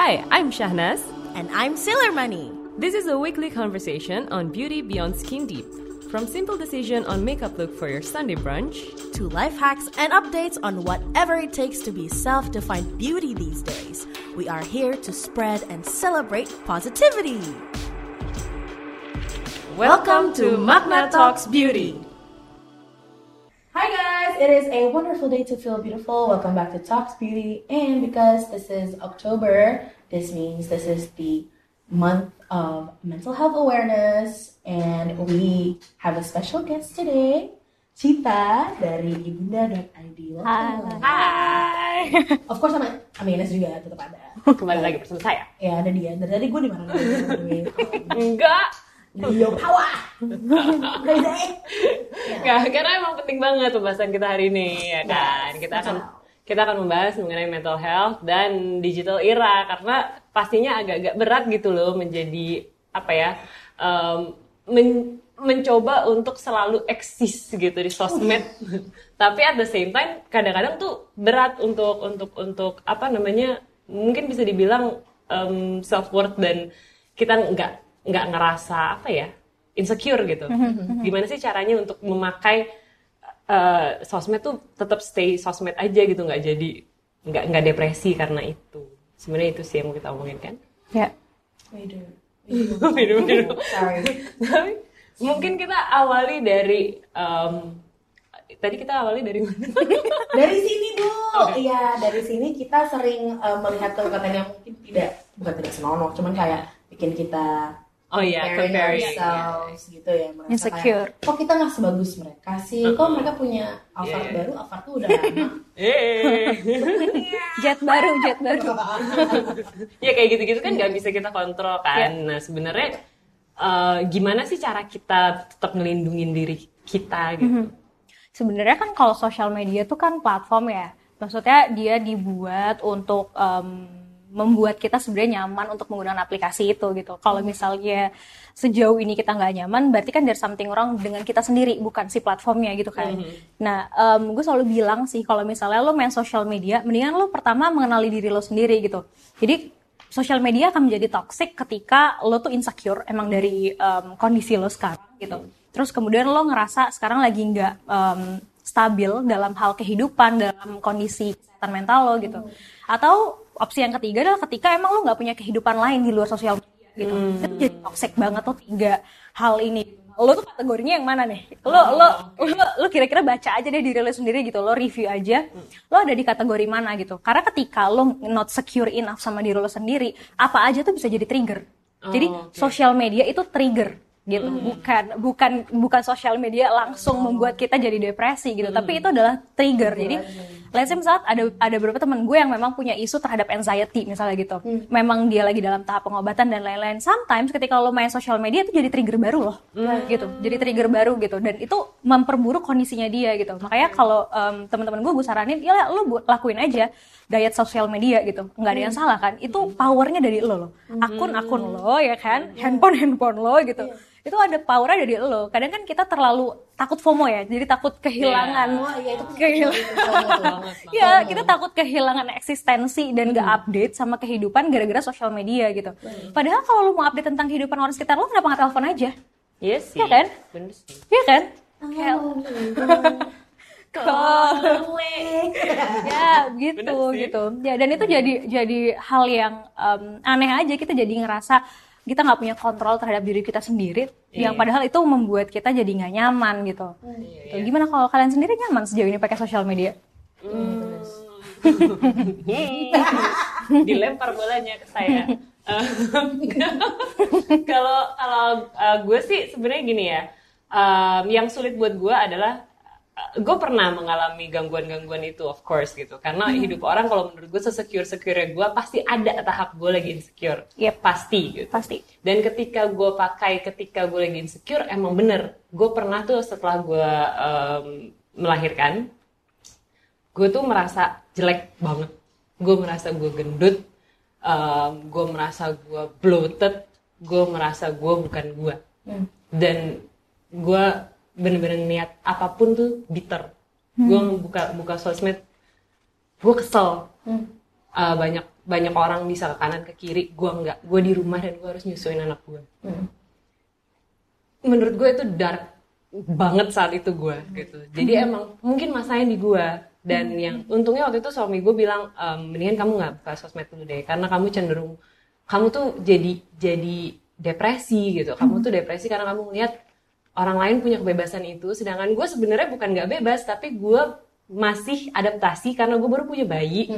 Hi, I'm Shahnaz. And I'm Sailor Money. This is a weekly conversation on beauty beyond skin deep. From simple decision on makeup look for your Sunday brunch To life hacks and updates on whatever it takes to be self defined beauty these days. We are here to spread and celebrate positivity. Welcome to Magna Talks Beauty. Hi guys, it is a wonderful day to feel beautiful. Welcome back to Talks Beauty. And because this is October, this means this is the month of mental health awareness. And we have a special guest today, Cita dari ibunda.id. Welcome. Hai. Of course sama Aminas juga tetap ada. Kembali lagi bersama saya. Ya ada dia. Dari tadi gue di mana? Enggak. Yo power. Crazy. Enggak, karena emang penting banget pembahasan kita hari ini, ya kan? Kita akan kita akan membahas mengenai mental health dan digital era karena pastinya agak-agak berat gitu loh menjadi apa ya? em, men- mencoba untuk selalu eksis gitu di sosmed. Tapi at the same time kadang-kadang tuh berat untuk untuk untuk apa namanya? Mungkin bisa dibilang self worth dan kita nggak nggak ngerasa apa ya? Insecure gitu. Gimana sih caranya untuk memakai eh, sosmed tuh tetap stay sosmed aja gitu, nggak jadi nggak nggak depresi karena itu. Sebenarnya itu sih yang mau kita omongin kan. Ya. Waduh. Minum-minum. Sorry. Tapi mungkin kita awali dari em, tadi kita awali dari mana? Dari sini bu, iya dari sini kita sering uh, melihat konten yang mungkin tidak bukan tidak senonoh, cuman kayak bikin kita Oh iya, comparing comparing. ourselves gitu ya, merasa Insecure. kayak, kok kita nggak sebagus mereka sih, kok mereka punya Alphard Yeah. baru, Alphard tuh udah lama. Eh. Jet baru, jet baru. ya kayak gitu-gitu kan nggak bisa kita kontrol kan. Nah sebenarnya eh, gimana sih cara kita tetap ngelindungin diri kita gitu? Sebenarnya kan kalau sosial media tuh kan platform ya. Maksudnya dia dibuat untuk em, membuat kita sebenarnya nyaman untuk menggunakan aplikasi itu gitu. Kalau misalnya sejauh ini kita nggak nyaman, berarti kan there's something wrong dengan kita sendiri, bukan si platformnya gitu kan. Nah, em, gue selalu bilang sih kalau misalnya lo main sosial media, mendingan lo pertama mengenali diri lo sendiri gitu. Jadi sosial media akan menjadi toxic ketika lo tuh insecure emang dari em, kondisi lo sekarang gitu. Terus kemudian lo ngerasa sekarang lagi nggak em, stabil dalam hal kehidupan, dalam kondisi kesehatan mental lo gitu. Atau opsi yang ketiga adalah ketika emang lo nggak punya kehidupan lain di luar sosial media gitu. Itu jadi toxic banget tuh tiga hal ini. Lo tuh kategorinya yang mana nih? Lo lo lo, lo kira-kira baca aja deh diri lo sendiri gitu. Lo review aja. Lo ada di kategori mana gitu. Karena ketika lo not secure enough sama diri lo sendiri, apa aja tuh bisa jadi trigger. Jadi Oh, oke. sosial media itu trigger gitu. Bukan bukan bukan sosial media langsung membuat kita jadi depresi gitu. Tapi itu adalah trigger. Jadi let's say saat ada ada beberapa teman gue yang memang punya isu terhadap anxiety misalnya gitu. Memang dia lagi dalam tahap pengobatan dan lain-lain. Sometimes ketika lo main sosial media itu jadi trigger baru loh. Gitu. Jadi trigger baru gitu. Dan itu memperburuk kondisinya dia gitu. Makanya kalau em, teman-teman gue gue saranin ya lo lakuin aja diet sosial media gitu. Nggak ada yang salah kan? Itu powernya dari lo loh akun-akun lo ya kan? Handphone handphone lo gitu. Itu ada powernya dari lo. Kadang kan kita terlalu takut FOMO ya. Jadi takut kehilangan. Oh iya itu kehilangan. ya kita takut kehilangan eksistensi dan gak update sama kehidupan gara-gara sosial media gitu. Padahal kalau lo mau update tentang kehidupan orang sekitar lo kenapa nggak telepon aja? Iya sih. Iya kan? Bener sih. Iya kan? Kayak ya gitu gitu. Ya dan itu jadi jadi hal yang em, aneh aja. Kita jadi ngerasa kita nggak punya kontrol terhadap diri kita sendiri. Yang Iya. padahal itu membuat kita jadi nggak nyaman gitu. Gitu. gimana kalau kalian sendiri nyaman sejauh ini pakai sosial media? Dilempar bolanya ke saya. Kalau kalau eh, gue sih sebenarnya gini ya, em, yang sulit buat gue adalah gue pernah mengalami gangguan-gangguan itu of course gitu, karena hidup orang kalau menurut gue sesecure secure gue pasti ada tahap gue lagi insecure, Yep. pasti gitu. pasti Dan ketika gue pakai, ketika gue lagi insecure, emang bener. Gue pernah tuh setelah gue em, melahirkan, gue tuh merasa jelek banget. Gue merasa gue gendut, gue merasa gue bloated, gue merasa gue bukan gue. Dan gue bener-bener niat apa pun tuh bitter. Gue buka buka sosmed, gue kesel. uh, banyak banyak orang bisa ke kanan ke kiri gue nggak gue di rumah dan gue harus nyusuin anak gue menurut gue itu dark banget saat itu gue gitu. Jadi emang mungkin masanya di gue dan yang untungnya waktu itu suami gue bilang ehm, mendingan kamu nggak buka sosmed dulu deh karena kamu cenderung kamu tuh jadi jadi depresi gitu. Kamu tuh depresi karena kamu ngeliat orang lain punya kebebasan itu sedangkan gue sebenarnya bukan nggak bebas tapi gue masih adaptasi karena gue baru punya bayi.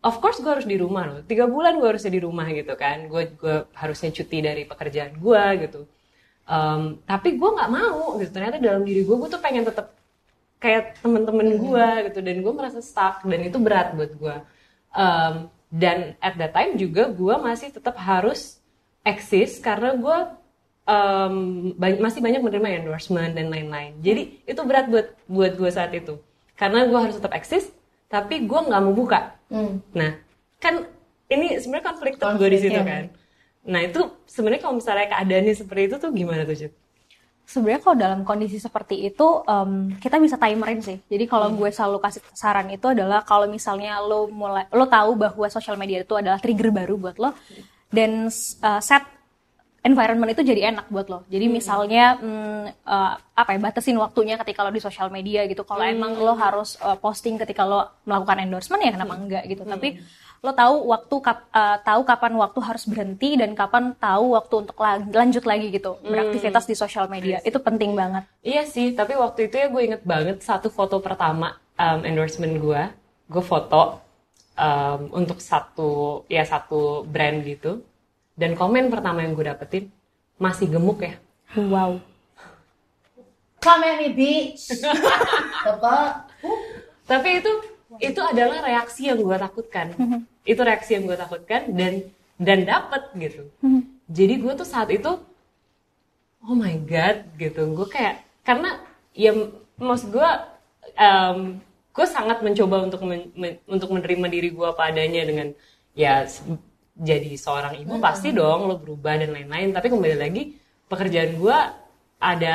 Of course gue harus di rumah loh. Tiga bulan gue harusnya di rumah gitu kan. Gue gue harusnya cuti dari pekerjaan gue gitu. Um, tapi gue nggak mau gitu. Ternyata dalam diri gue gue tuh pengen tetap kayak temen-temen gue gitu. Dan gue merasa stuck dan itu berat buat gue Um, dan at that time juga gue masih tetap harus eksis karena gue um, ba- masih banyak menerima endorsement dan lain-lain jadi itu berat buat buat gue saat itu karena gue harus tetap eksis tapi gue nggak mau buka Hmm. Nah, kan ini sebenarnya konflik gue di situ ya. kan. Nah, itu sebenarnya kalau misalnya keadaannya seperti itu tuh gimana tuh, Cid? sebenarnya kalau dalam kondisi seperti itu em, kita bisa timerin sih. Jadi kalau gue selalu kasih saran itu adalah kalau misalnya lo mulai lo tahu bahwa sosial media itu adalah trigger baru buat lo dan uh, set environment itu jadi enak buat lo. Jadi misalnya mm, uh, apa ya batasin waktunya ketika lo di sosial media gitu. Kalau emang lo harus uh, posting ketika lo melakukan endorsement ya kenapa enggak gitu. Tapi lo tahu waktu kap- uh, tahu kapan waktu harus berhenti dan kapan tahu waktu untuk la- lanjut lagi gitu beraktivitas di sosial media. Itu penting banget. Iya sih, tapi waktu itu ya gue inget banget satu foto pertama um, endorsement gue. Gue foto um, untuk satu ya satu brand gitu. Dan komen pertama yang gue dapetin masih gemuk ya. Wow. Come at me, bitch. Apa? Tapi itu itu adalah reaksi yang gue takutkan. itu reaksi yang gue takutkan dan dan dapet gitu. Jadi gue tuh saat itu oh my god gitu. Gue kayak karena ya maksud gue em, gue sangat mencoba untuk men- men- untuk menerima diri gue apa adanya dengan ya jadi seorang ibu pasti dong lo berubah dan lain-lain. Tapi kembali lagi pekerjaan gue ada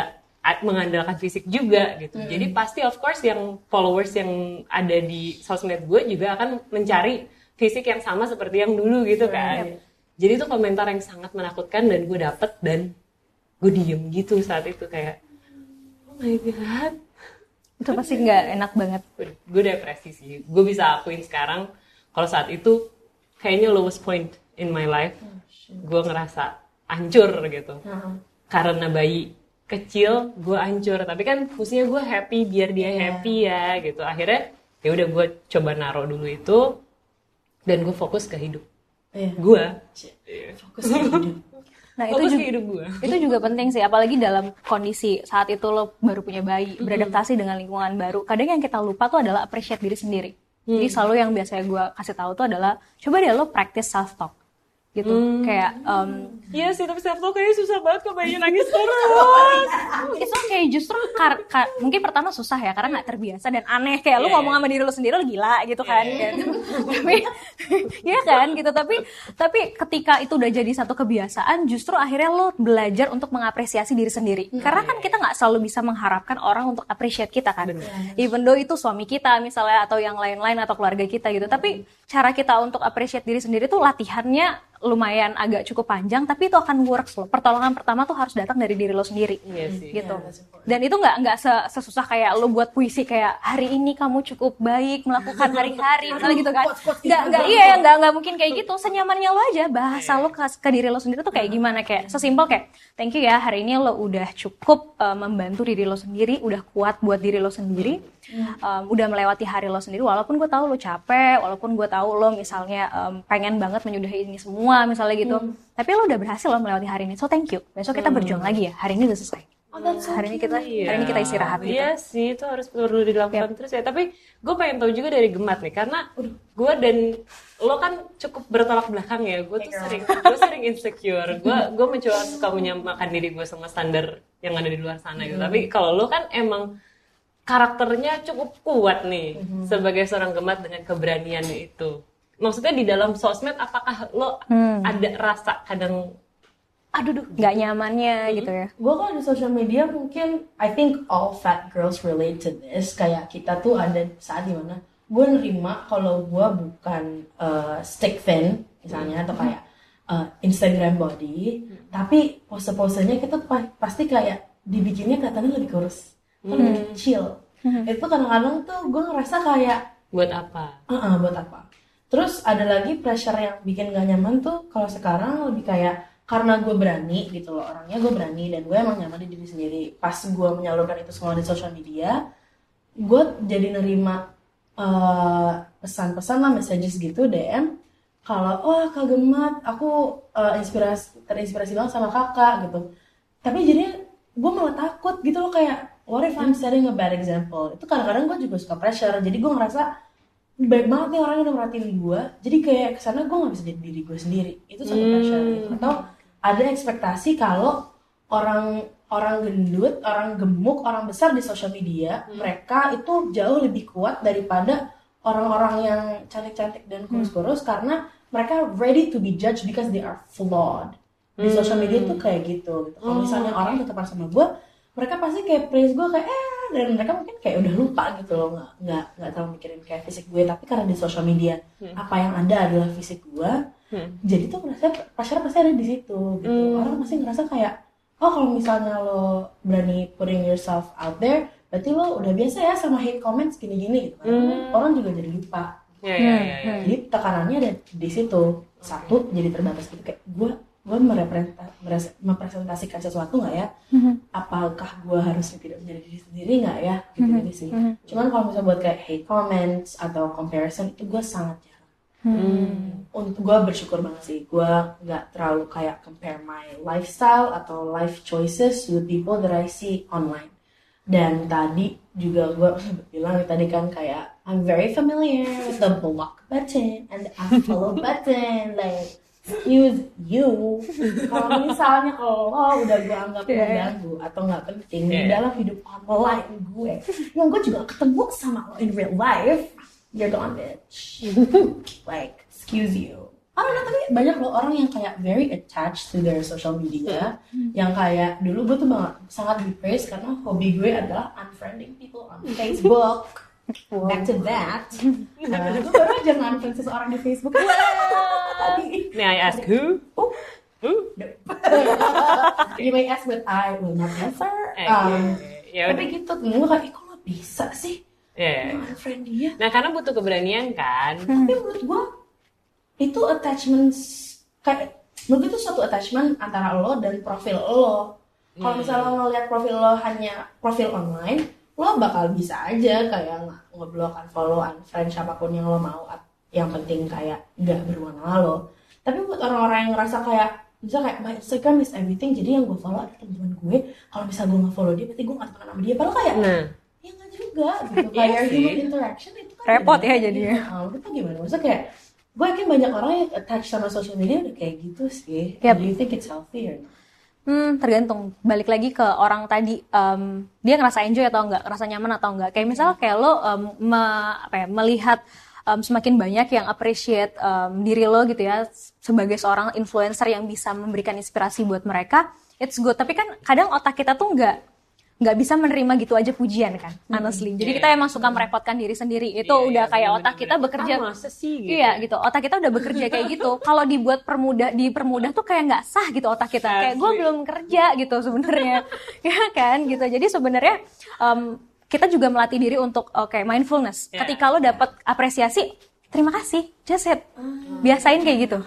mengandalkan fisik juga gitu. Jadi pasti of course yang followers yang ada di sosmed gue juga akan mencari fisik yang sama seperti yang dulu gitu kan. Jadi itu komentar yang sangat menakutkan dan gue dapet dan gue diem gitu saat itu kayak oh my god Itu pasti nggak enak banget. gue depresi sih gue bisa akuin sekarang kalau saat itu kayaknya lowest point in my life. Gue ngerasa hancur gitu. Karena bayi kecil gue hancur. Tapi kan fungsinya gue happy biar dia happy ya gitu. Akhirnya ya udah gue coba naro dulu itu dan gue fokus ke hidup Iya. gue Fokus ke hidup. Nah itu fokus juga hidup gue itu juga penting sih apalagi dalam kondisi saat itu lo baru punya bayi beradaptasi dengan lingkungan baru. Kadang yang kita lupa tuh adalah appreciate diri sendiri jadi selalu yang biasanya gue kasih tahu tuh adalah coba deh lo practice self talk gitu. Kayak um, Iya sih tapi self talk kayaknya susah banget kok bayi nangis terus. Itu kayak justru kar- kar- mungkin pertama susah ya karena nggak terbiasa dan aneh. Kayak lu Iya, ngomong sama diri lu sendiri lu gila gitu kan gitu. tapi ya kan gitu. Tapi tapi ketika itu udah jadi satu kebiasaan justru akhirnya lo belajar untuk mengapresiasi diri sendiri. Karena kan kita nggak selalu bisa mengharapkan orang untuk appreciate kita kan. Even though itu suami kita misalnya atau yang lain-lain atau keluarga kita gitu. Tapi cara kita untuk appreciate diri sendiri tuh latihannya lumayan agak cukup panjang tapi itu akan works loh pertolongan pertama tuh harus datang dari diri lo sendiri Iya sih. gitu. Dan itu nggak nggak se- sesusah kayak lo buat puisi kayak hari ini kamu cukup baik melakukan hari-hari misalnya gitu kan. Nggak nggak iya ya nggak nggak mungkin kayak gitu. Senyamannya lo aja bahasa lo ke, ke diri lo sendiri tuh kayak gimana kayak sesimpel kayak thank you ya hari ini lo udah cukup uh, membantu diri lo sendiri, udah kuat buat diri lo sendiri, um, udah melewati hari lo sendiri. Walaupun gue tahu lo capek, walaupun gue tahu lo misalnya um, pengen banget menyudahi ini semua misalnya gitu. Tapi lo udah berhasil lo melewati hari ini. So thank you. Besok kita berjuang lagi ya. Hari ini udah selesai. hari ini kita hari ini kita istirahat gitu. Iya sih, itu harus perlu dilakukan terus ya. Tapi gue pengen tahu juga dari Gemat nih, karena gue dan lo kan cukup bertolak belakang ya. Gue tuh sering, gue sering insecure. Gue gue mencoba suka menyamakan diri gue sama standar yang ada di luar sana gitu. Tapi kalau lo kan emang karakternya cukup kuat nih sebagai seorang Gemat dengan keberanian itu. Maksudnya di dalam sosmed, apakah lo ada rasa kadang Aduh, duh, nggak nyamannya gitu ya. Gue kalau di social media mungkin I think all fat girls relate to this. Kayak kita tuh ada saat di mana gue nerima kalau gue bukan uh, stick thin misalnya atau kayak uh, Instagram body tapi pose-posenya kita pasti kayak dibikinnya kelihatannya lebih kurus atau lebih kecil. Itu kadang-kadang tuh gue ngerasa kayak Buat apa? "Ah, ah, buat apa? Terus ada lagi pressure yang bikin gak nyaman tuh kalau sekarang lebih kayak karena gue berani gitu loh. Orangnya gue berani dan gue emang nyaman di diri sendiri. Pas gue menyalurkan itu semua di sosial media gue jadi nerima eh, pesan-pesan lah messages gitu DM kalau wah kak Gemat aku eh, inspirasi terinspirasi banget sama kakak gitu. Tapi jadinya gue malah takut gitu loh kayak what if I'm setting a bad example? Itu kadang-kadang gue juga suka pressure. Jadi gue ngerasa baik banget nih orang yang udah merhatiin gue jadi kayak ke sana gue nggak bisa jadi diri gue sendiri. Itu satu pressure gitu. Atau ada ekspektasi kalau orang orang gendut orang gemuk orang besar di sosial media mereka itu jauh lebih kuat daripada orang-orang yang cantik-cantik dan kurus-kurus karena mereka ready to be judged because they are flawed. Di sosial media tuh kayak gitu, gitu. kalau misalnya orang tetap sama gue mereka pasti kayak praise gue kayak eh dan mereka mungkin kayak udah lupa gitu loh nggak nggak nggak terlalu mikirin kayak fisik gue tapi karena di sosial media apa yang ada adalah fisik gue jadi tuh merasa pressure pasti ada di situ gitu. Orang pasti ngerasa kayak oh kalau misalnya lo berani putting yourself out there berarti lo udah biasa ya sama hate comments gini-gini gitu kan. Orang juga jadi lupa. Ya, ya, ya, ya. jadi tekanannya ada di situ. Satu jadi terbatas gitu. Kayak gue gue merepresenta- meres- mempresentasikan sesuatu nggak ya? Apakah gue harus tidak menjadi diri sendiri nggak ya? Gitu gitu sih. Cuman kalau misalnya buat kayak hate comments atau comparison itu gue sangat jarang. Untuk gue bersyukur banget sih. Gue nggak terlalu kayak compare my lifestyle atau life choices with people that I see online. Dan tadi juga gue bilang tadi kan kayak I'm very familiar with the block button and the unfollow button like excuse you. Kalau misalnya kalau lo udah gue anggap mengganggu atau nggak penting di Yeah. dalam hidup online gue yang gue juga ketemu sama lo in real life you're gone bitch. Like excuse you. I don't know tapi banyak loh orang yang kayak very attached to their social media yang kayak dulu gue tuh banget sangat di praise karena hobi gue adalah unfriending people on Facebook back to that. Uh, gue baru aja unfriend seseorang di Facebook. Tadi. May I ask who? oh. Who? you may ask what I will not answer. Eh, um, ya tapi gitu gue kayak "Ih, kok lo bisa sih? Ya, ya. unfriend dia? Nah, karena butuh keberanian kan. tapi menurut gua itu attachments kayak menurut gue itu suatu attachment antara lo dan profil lo. Kalau misalnya lo ngeliat profil lo hanya profil online lo bakal bisa aja kayak nge- ngeblok unfollow unfriend siapa pun yang lo mau yang penting kayak nggak sama lo tapi buat orang-orang yang ngerasa kayak bisa kayak my Instagram is everything jadi yang gue follow adalah teman-teman gue kalau misalnya gue nggak follow dia berarti gue nggak temenan sama dia padahal kayak Nah, ya nggak juga gitu Iya kayak sih. human interaction itu kan Repot ya jadinya. Iya, itu gimana maksudnya kayak gue yakin banyak orang yang attach sama social media udah kayak gitu sih Yep. do you think it's healthy or not? Hmm, tergantung. Balik lagi ke orang tadi, em, dia ngerasa enjoy atau enggak, ngerasa nyaman atau enggak. Kayak misal kayak lo em, me- apa ya, melihat em, semakin banyak yang appreciate em, diri lo gitu ya sebagai seorang influencer yang bisa memberikan inspirasi buat mereka, it's good. Tapi kan kadang otak kita tuh enggak nggak bisa menerima gitu aja pujian kan, honestly. Jadi kita emang suka merepotkan diri sendiri. Itu Iya, udah iya, kayak bener-bener. otak kita bekerja Ah, masa sih gitu? Iya gitu, otak kita udah bekerja kayak gitu. Kalau dibuat permudah, dipermudah tuh kayak nggak sah gitu otak kita. Kayak gue belum kerja gitu sebenarnya, ya kan gitu. Jadi sebenarnya em, kita juga melatih diri untuk oke mindfulness. Iya. Ketika lo dapet apresiasi, terima kasih, just it. Biasain kayak gitu,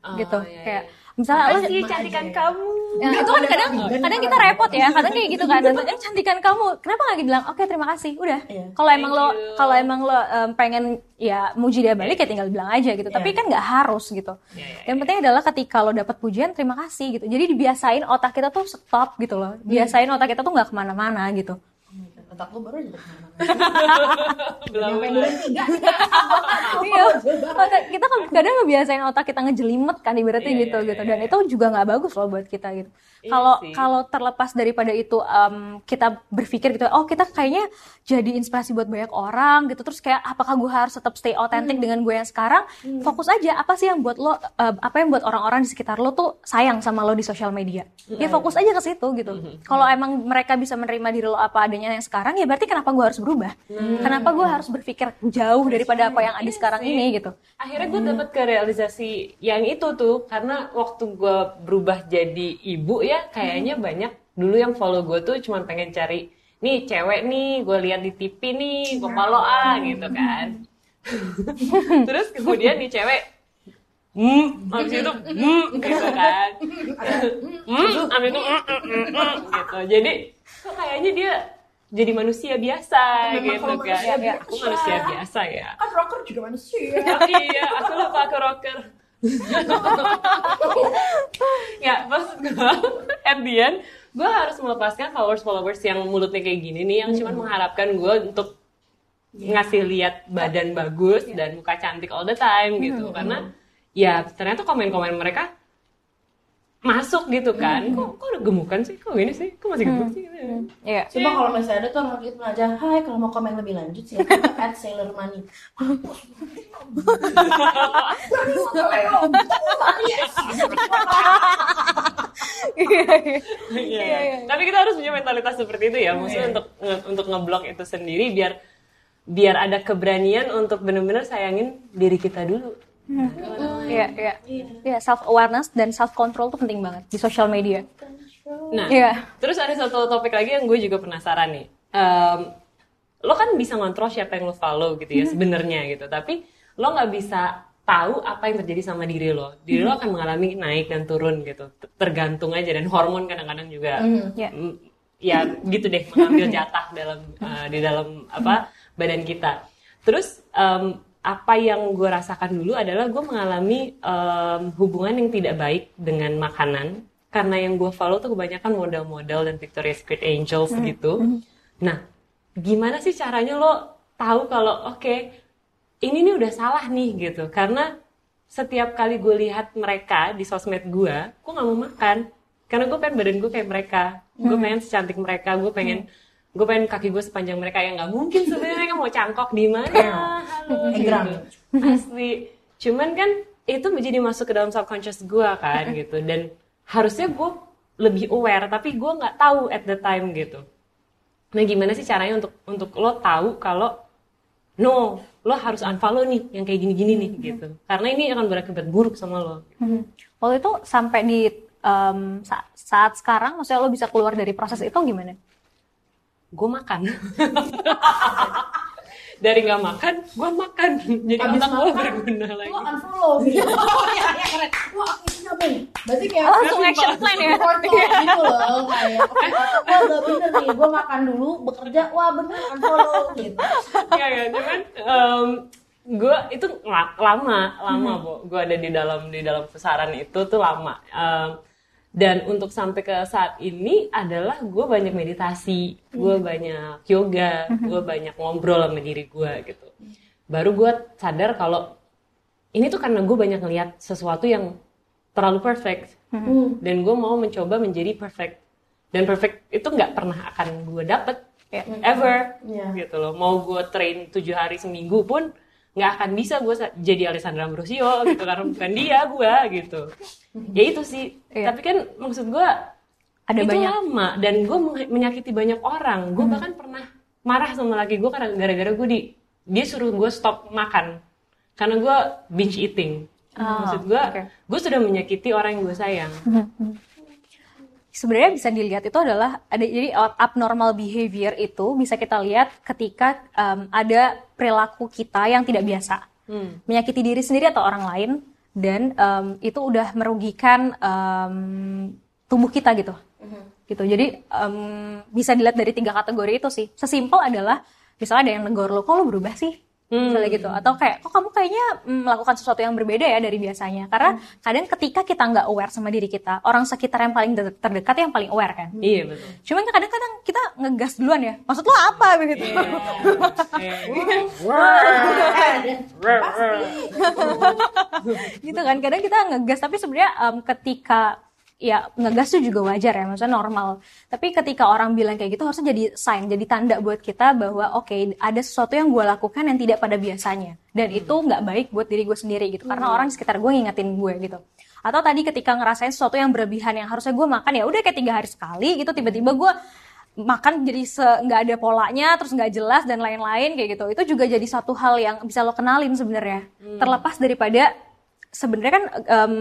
Oh, gitu. iya, kayak iya. Misalnya lo Makasih cantikan kamu. Ya, itu kan kadang kadang kita repot ya, kadang kayak gitu kan. Dan, eh cantikan kamu, kenapa nggak bilang oke terima kasih, udah. Iya. Kalau emang lo kalau emang lo em, pengen ya muji dia balik ya tinggal bilang aja gitu. Tapi Iya. kan nggak harus gitu. Iya, iya, Yang penting adalah ketika lo dapat pujian terima kasih gitu. Jadi dibiasain otak kita tuh stop gitu loh. Biasain otak kita tuh nggak ke mana-mana gitu. Otak lu baru aja ke mana-mana Iya, otak kita kan kadang ngebiasain otak kita ngejelimet kan ibaratnya Iya, gitu iya, gitu dan itu juga nggak bagus loh buat kita gitu. Kalau kalau terlepas daripada itu em, kita berpikir gitu, oh kita kayaknya jadi inspirasi buat banyak orang gitu. Terus kayak apakah gue harus tetap stay otentik Hmm. dengan gue yang sekarang? Fokus aja apa sih yang buat lo, apa yang buat orang-orang di sekitar lo tuh sayang sama lo di sosial media. Ya Hmm. fokus aja ke situ gitu. Kalau emang mereka bisa menerima diri lo apa adanya yang sekarang sekarang ya berarti kenapa gue harus berubah? Kenapa gue harus berpikir jauh daripada apa yang ada sekarang ini gitu. Akhirnya gue dapet ke realisasi yang itu tuh karena waktu gue berubah jadi ibu ya kayaknya banyak dulu yang follow gue tuh cuma pengen cari nih cewek nih gue lihat di TV nih gue follow ah gitu kan. Terus kemudian nih cewek hmm habis itu hmm gitu kan. Hmm habis itu hmm, hmm, hmm, hmm, gitu. Jadi kok kayaknya dia jadi manusia biasa Memang gitu kan manusia aku biasa. manusia biasa ya Kan rocker juga manusia. Oh, iya, aku lupa aku rocker. ya, maksud gue, at the end, gue harus melepaskan followers-followers yang mulutnya kayak gini nih, yang cuma mengharapkan gue untuk ngasih lihat badan bagus dan muka cantik all the time gitu. Karena ya ternyata komen-komen mereka masuk gitu kan. Kok, kok udah gemukan sih? Kok gini sih? Kok masih gemuk sih? Iya. Coba kalau misalnya ada tuh orang itu aja, hai kalau mau komen lebih lanjut sih, at Sailor Money. Iya. Tapi kita harus punya mentalitas seperti itu ya, maksudnya untuk nge- untuk ngeblok itu sendiri biar biar ada keberanian untuk benar-benar sayangin diri kita dulu. Iya, iya. Iya, self awareness dan self control tuh penting banget di social media. Nah, Iya. terus ada satu topik lagi yang gue juga penasaran nih. Em, lo kan bisa ngontrol siapa yang lo follow gitu ya sebenarnya gitu, tapi lo nggak bisa tahu apa yang terjadi sama diri lo. Diri lo akan mengalami naik dan turun gitu, tergantung aja dan hormon kadang-kadang juga Iya. mm, ya gitu deh mengambil jatah dalam uh, di dalam apa badan kita. Terus em, apa yang gue rasakan dulu adalah gue mengalami em, hubungan yang tidak baik dengan makanan. Karena yang gue follow tuh kebanyakan model-model dan Victoria's Secret Angels gitu. Nah, gimana sih caranya lo tahu kalau oke ini nih udah salah nih gitu. Karena setiap kali gue lihat mereka di sosmed gue, gue nggak mau makan. Karena gue pengen badan gue kayak mereka, gue pengen secantik mereka, gue pengen gue pengen kaki gue sepanjang mereka. Yang nggak mungkin sebenarnya. Mereka mau cangkok di mana, Egrang. gitu. asli. Cuman kan itu menjadi masuk ke dalam subconscious gue kan gitu dan harusnya gue lebih aware tapi gue nggak tahu at the time gitu. Nah gimana sih caranya untuk untuk lo tahu kalau no lo harus unfollow nih yang kayak gini-gini nih gitu. Karena ini akan berakibat buruk sama lo. Mhm. Waktu itu sampai di em, sa- saat sekarang, maksudnya lo bisa keluar dari proses itu gimana? Gue makan. Dari nggak makan, gue makan. Jadi Abis otak gue berguna lagi. Lo unfollow gitu. Oh iya, iya keren. Wah, ini nyambung. Berarti kayak Langsung action plan ya? Lo gitu loh. Kayak, oke, gue udah bener nih. Gue makan dulu, bekerja. Wah, bener unfollow gitu. Iya ya, cuman gue itu la- lama, lama bu. Gue ada di dalam di dalam pusaran itu tuh lama. Em, dan untuk sampai ke saat ini adalah gue banyak meditasi, gue banyak yoga, gue banyak ngobrol sama diri gue gitu. Baru gue sadar kalau ini tuh karena gue banyak ngeliat sesuatu yang terlalu perfect. Dan gue mau mencoba menjadi perfect. Dan perfect itu nggak pernah akan gue dapet Ya. ever Iya. gitu loh. Mau gue train tujuh hari seminggu pun nggak akan bisa gue jadi Alessandra Ambrosio gitu karena bukan dia gue gitu. Ya itu sih. Iya. tapi kan maksud gue Ada itu banyak. lama. Dan gue menyakiti banyak orang. Gue bahkan pernah marah sama laki gue karena gara-gara gue di dia suruh gue stop makan. Karena gue binge eating. Maksud gue oke. gue sudah menyakiti orang yang gue sayang sebenarnya bisa dilihat itu adalah ada jadi abnormal behavior itu bisa kita lihat ketika em, ada perilaku kita yang tidak biasa. Hmm. menyakiti diri sendiri atau orang lain dan em, itu udah merugikan em, tubuh kita gitu. Gitu. Jadi em, bisa dilihat dari tiga kategori itu sih. Sesimpel adalah misalnya ada yang negor lo kok lo berubah sih misalnya gitu. Atau kayak kok kamu kayaknya mm, melakukan sesuatu yang berbeda ya dari biasanya. Karena kadang ketika kita nggak aware sama diri kita orang sekitar yang paling ter- terdekat yang paling aware kan. Iya betul. Cuman kan kadang-kadang kita ngegas duluan ya. Maksud lo apa begitu? Gitu kan. Kadang kita ngegas tapi sebenarnya em, ketika ya ngegas tuh juga wajar ya maksudnya normal. Tapi ketika orang bilang kayak gitu harusnya jadi sign jadi tanda buat kita bahwa oke ada sesuatu yang gue lakukan yang tidak pada biasanya. Dan itu nggak baik buat diri gue sendiri gitu karena orang di sekitar gue ngingetin gue gitu. Atau tadi ketika ngerasain sesuatu yang berlebihan yang harusnya gue makan ya udah kayak tiga hari sekali gitu tiba-tiba gue makan jadi nggak ada polanya terus nggak jelas dan lain-lain kayak gitu. Itu juga jadi satu hal yang bisa lo kenalin sebenarnya. Terlepas daripada sebenarnya kan em,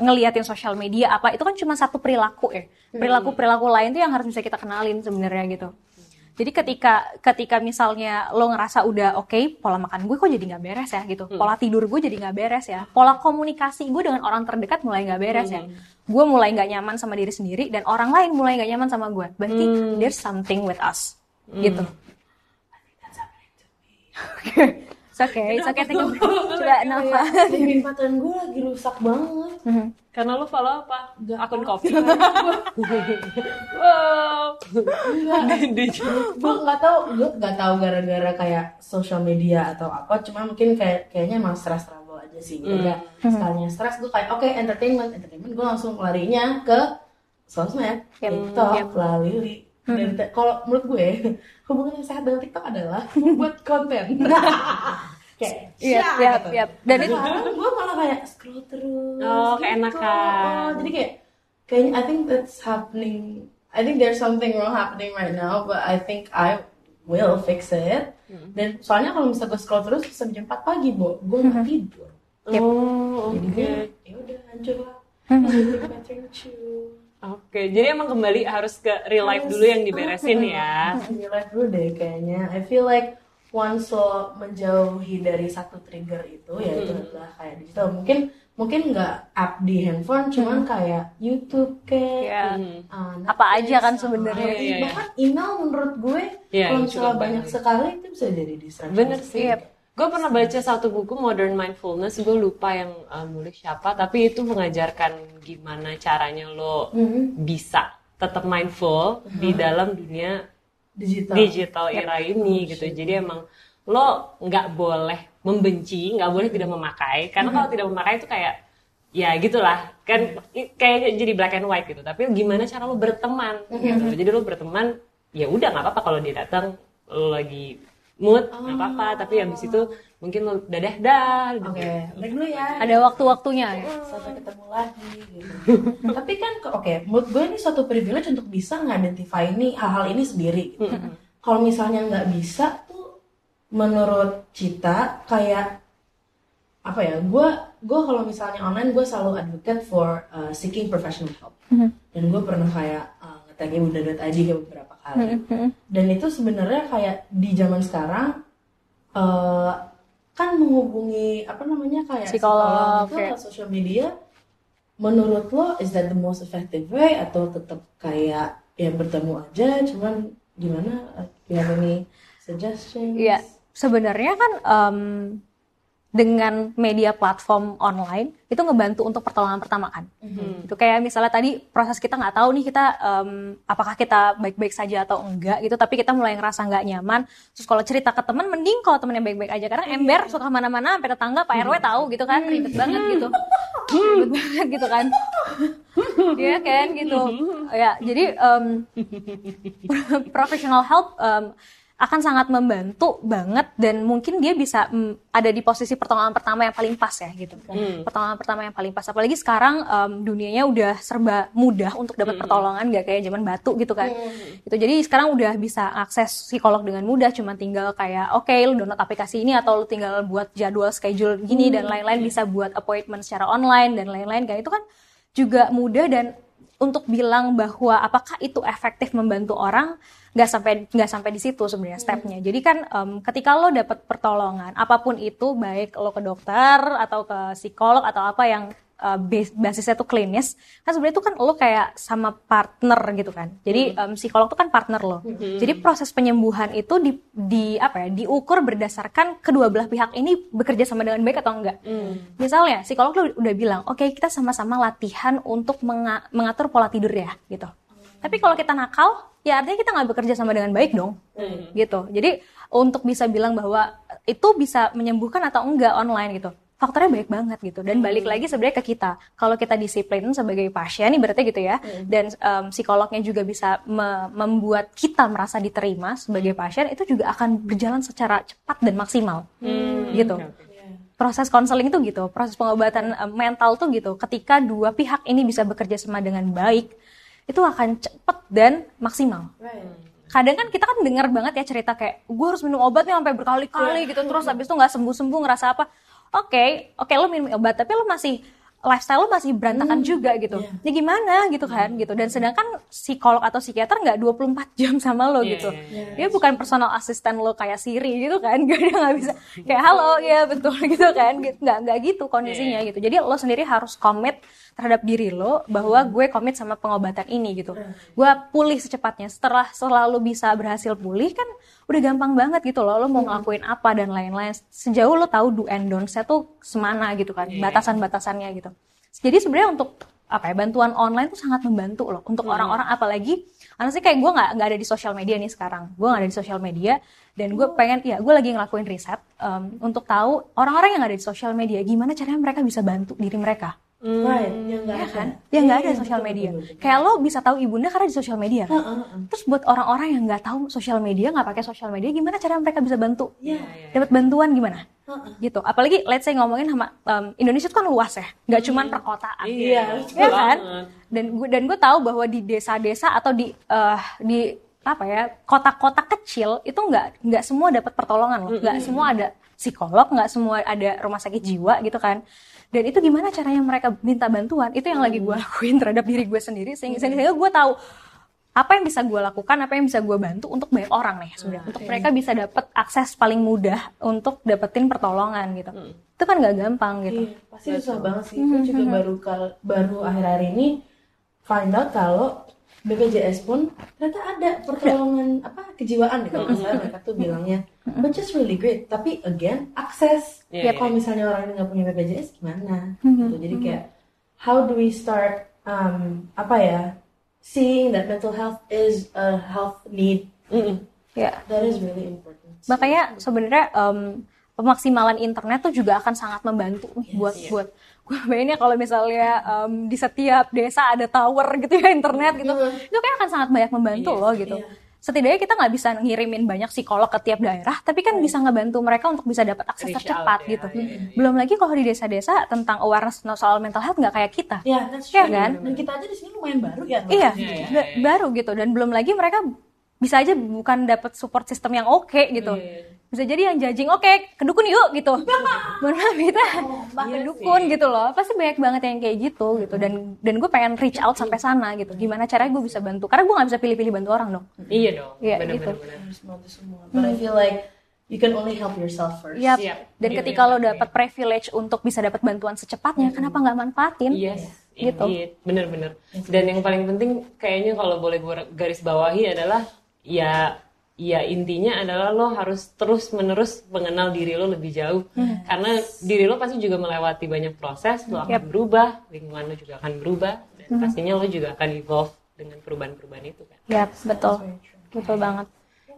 ngeliatin sosial media apa itu kan cuma satu perilaku ya. Perilaku perilaku lain tuh yang harus bisa kita kenalin sebenarnya gitu. Jadi ketika ketika misalnya lo ngerasa udah oke pola makan gue kok jadi nggak beres ya gitu. Pola tidur gue jadi nggak beres ya. Pola komunikasi gue dengan orang terdekat mulai nggak beres ya. Gue mulai nggak nyaman sama diri sendiri dan orang lain mulai nggak nyaman sama gue. Berarti there's something with us gitu It's okay, it's okay. A break. Coba. Sleeping pattern gue lagi rusak banget. Karena lu follow apa? Nggak Akun kopi. wow. Gue nggak tahu gue nggak tahu gara-gara kayak social media atau apa cuma mungkin kayak kayaknya emang stress travel aja sih gitu ya sekalinya stres gue kayak oke entertainment entertainment gue langsung larinya ke sosmed Yep, TikTok yep. lalili Dan te- kalau menurut gue hubungan yang sehat dengan TikTok adalah buat konten kayak Iya, iya, gitu. iya. Dan itu gue malah kayak scroll terus Oh, gitu. keenakan. Oh, jadi kayak kayaknya I think that's happening I think there's something wrong happening right now but I think I will fix it dan soalnya kalau misalnya gue scroll terus sampai jam 4 pagi bo gue nggak tidur Oh, jadi oke. gue ya udah hancur lah. Oke, jadi emang kembali harus ke real life dulu yang diberesin ya. Real life dulu deh kayaknya. I feel like once lo menjauhi dari satu trigger itu ya itu adalah kayak digital. Mungkin mungkin nggak app di handphone, cuman kayak YouTube kayak ya, uh, Apa aja kan sebenarnya. Iya, iya, iya. bahkan email menurut gue Iya, kalau misalnya banyak. sekali itu bisa jadi distraction. Bener sih. Yep. Gue pernah baca satu buku Modern Mindfulness, gue lupa yang uh, nulis siapa, tapi itu mengajarkan gimana caranya lo bisa tetap mindful di dalam dunia Digital. digital era ini gitu. Jadi emang lo nggak boleh membenci, nggak boleh tidak memakai, karena kalau tidak memakai itu kayak ya gitulah kan kayaknya jadi black and white gitu. Tapi gimana cara lo berteman gitu. Jadi lo berteman ya udah nggak apa-apa kalau dia datang lo lagi mood nggak apa-apa. Tapi habis itu mungkin lo dadah dah. Oke, break dulu ya. ada waktu-waktunya ya. sampai ketemu lagi gitu. Tapi kan ke- oke, menurut gue ini suatu privilege untuk bisa ngidentify ini hal-hal ini sendiri. gitu. Kalau misalnya nggak bisa tuh menurut Cita kayak apa ya? Gue gue kalau misalnya online gue selalu advocate for uh, seeking professional help. Dan gue pernah kayak uh, nge-tag bunda.id ke beberapa kali. Dan itu sebenarnya kayak di zaman sekarang eh kan menghubungi apa namanya kayak Psikolog, itu kayak- lewat social media menurut lo is that the most effective way atau tetap kayak ya bertemu aja cuman gimana? Uh, do you have any suggestions? Iya, sebenarnya kan em, dengan media platform online itu ngebantu untuk pertolongan pertama kan. Itu kayak misalnya tadi proses kita nggak tahu nih kita em, apakah kita baik-baik saja atau enggak gitu, tapi kita mulai ngerasa nggak nyaman. Terus kalau cerita ke teman, mending kalau temennya baik-baik aja karena ember suka ke mana-mana sampai tetangga Pak RW tahu gitu kan, ribet banget gitu, ribet banget gitu kan. Iya kan gitu. Ya, jadi em, professional help em, akan sangat membantu banget dan mungkin dia bisa mm, ada di posisi pertolongan pertama yang paling pas ya gitu. Pertolongan pertama yang paling pas. Apalagi sekarang em, dunianya udah serba mudah untuk dapat pertolongan nggak kayak zaman batu gitu kan. Gitu. Jadi sekarang udah bisa akses psikolog dengan mudah cuma tinggal kayak oke lu download aplikasi ini atau lu tinggal buat jadwal schedule gini dan lain-lain bisa buat appointment secara online dan lain-lain kayak itu kan juga mudah dan untuk bilang bahwa apakah itu efektif membantu orang nggak sampai nggak sampai di situ sebenarnya stepnya. Jadi kan em, ketika lo dapat pertolongan apa pun itu baik lo ke dokter atau ke psikolog atau apa yang bas- basisnya tuh klinis kan sebenarnya itu kan lo kayak sama partner gitu kan. Jadi em, psikolog tuh kan partner lo. Jadi proses penyembuhan itu di, di apa ya diukur berdasarkan kedua belah pihak ini bekerja sama dengan baik atau enggak. Misalnya psikolog lo udah bilang oke kita sama-sama latihan untuk menga- mengatur pola tidur ya gitu tapi kalau kita nakal ya artinya kita nggak bekerja sama dengan baik dong. Gitu. Jadi untuk bisa bilang bahwa itu bisa menyembuhkan atau enggak online gitu faktornya baik banget gitu. Dan balik lagi sebenarnya ke kita. Kalau kita disiplin sebagai pasien nih berarti gitu ya dan em, psikolognya juga bisa me- membuat kita merasa diterima sebagai pasien itu juga akan berjalan secara cepat dan maksimal. Gitu. Proses konseling itu gitu, proses pengobatan mental tuh gitu. Ketika dua pihak ini bisa bekerja sama dengan baik, itu akan cepet dan maksimal. Right. kadang kan kita kan dengar banget ya cerita kayak gue harus minum obat nih sampai berkali-kali gitu. Terus habis itu nggak sembuh-sembuh ngerasa apa? Oke oke lo minum obat tapi lo masih lifestyle lo masih berantakan juga gitu. ya gimana gitu kan gitu. Dan sedangkan psikolog atau psikiater nggak 24 jam sama lo Iya, gitu. iya, dia bukan personal assistant lo kayak Siri gitu kan gak dia nggak bisa kayak halo ya betul gitu kan. Nggak nggak gitu kondisinya gitu. Jadi lo sendiri harus komit terhadap diri lo bahwa gue komit sama pengobatan ini gitu. Gue pulih secepatnya. Setelah selalu bisa berhasil pulih kan udah gampang banget gitu loh. Lo mau ngelakuin apa dan lain-lain. Sejauh lo tahu do and don'ts-nya tuh semana gitu kan batasan-batasannya gitu jadi sebenarnya untuk apa ya bantuan online tuh sangat membantu loh untuk orang-orang. Apalagi karena sih kayak gue nggak nggak ada di sosial media nih sekarang. Gue nggak ada di sosial media dan gue pengen ya gue lagi ngelakuin riset em, untuk tahu orang-orang yang nggak ada di sosial media gimana caranya mereka bisa bantu diri mereka Yang nggak ya ada. kan ya nggak ada Iya, di sosial betul, media betul, betul. kayak lo bisa tahu ibunda karena di sosial media kan? Terus buat orang-orang yang nggak tahu sosial media nggak pakai sosial media gimana cara mereka bisa bantu Iya. dapat bantuan gimana Heeh. gitu apalagi let's say ngomongin sama em, Indonesia itu kan luas ya nggak cuman perkotaan Iya, ya kan banget. dan gue dan gue tahu bahwa di desa-desa atau di eh, di apa ya kota-kota kecil itu nggak nggak semua dapat pertolongan loh. Nggak semua ada psikolog nggak semua ada rumah sakit jiwa gitu kan. Dan itu gimana caranya mereka minta bantuan? Itu yang lagi gue lakuin terhadap diri gue sendiri sehingga sehingga gue tahu apa yang bisa gue lakukan apa yang bisa gue bantu untuk banyak orang nih sebenarnya. Untuk mereka bisa dapat akses paling mudah untuk dapetin pertolongan gitu. Itu kan nggak gampang gitu. Iya, pasti susah banget sih. Gue juga baru kal- baru akhir-akhir ini find out kalau BPJS pun ternyata ada pertolongan apa kejiwaan gitu. Misalnya mereka tuh bilangnya, but just really great. Tapi again, akses. Iya, ya kalau misalnya orang ini nggak punya BPJS gimana? Gitu. Jadi kayak how do we start um, apa ya seeing that mental health is a health need Mm-mm. ya that is really important. makanya sebenarnya em, pemaksimalan internet tuh juga akan sangat membantu nih buat buat gue bayangin ya kalau misalnya em, di setiap desa ada tower gitu ya internet gitu. Itu kayak akan sangat banyak membantu loh gitu. setidaknya kita nggak bisa ngirimin banyak psikolog ke tiap daerah tapi kan bisa ngebantu mereka untuk bisa dapat akses Reach tercepat out ya, gitu. iya, belum lagi kalau di desa-desa tentang awareness soal mental health nggak kayak kita. Ya, that's Iya kan? Dan kita aja di sini lumayan baru ya. Iya, iya, ba- baru gitu. Dan belum lagi mereka bisa aja bukan dapat support system yang oke gitu. Bisa jadi yang judging oke, ke dukun yuk gitu. Maaf kita ke dukun gitu loh. Pasti banyak banget yang kayak gitu gitu dan dan gue pengen reach out sampai sana gitu. Gimana caranya gue bisa bantu? Karena gue nggak bisa pilih-pilih bantu orang dong. Iya dong. Iya, bener, gitu. bener, bener. harus bantu semua. But I feel like you can only help yourself first. Yap. Siap. Dan Gitu ketika ya, lo Kak. dapat privilege untuk bisa dapat bantuan secepatnya, kenapa nggak manfaatin? Yes, Gitu. indeed. Bener-bener. Dan yang paling penting kayaknya kalau boleh gue garis bawahi adalah ya ya intinya adalah lo harus terus menerus mengenal diri lo lebih jauh karena diri lo pasti juga melewati banyak proses lo akan berubah lingkungan lo juga akan berubah dan pastinya lo juga akan evolve dengan perubahan-perubahan itu kan Yap, betul. Betul banget.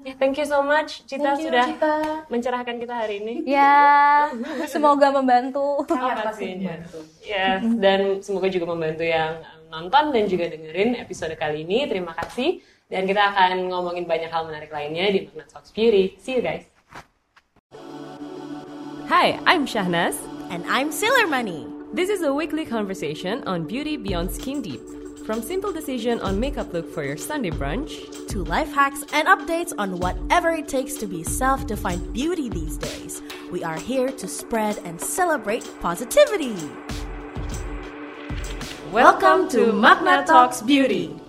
ya thank you so much Cita Thank you, sudah Cita. mencerahkan kita hari ini Ya, semoga membantu. Sangat Iya, pasti pastinya. membantu. Yes, dan semoga juga membantu yang nonton dan juga dengerin episode kali ini. Terima kasih. Dan kita akan ngomongin banyak hal menarik lainnya di Magna Talks Beauty. See you guys. Hi, I'm Shahnaz. And I'm Sailor Money. This is a weekly conversation on beauty beyond skin deep. From simple decision on makeup look for your Sunday brunch To life hacks and updates on whatever it takes to be self defined beauty these days. We are here to spread and celebrate positivity. Welcome to Magna Talks Beauty.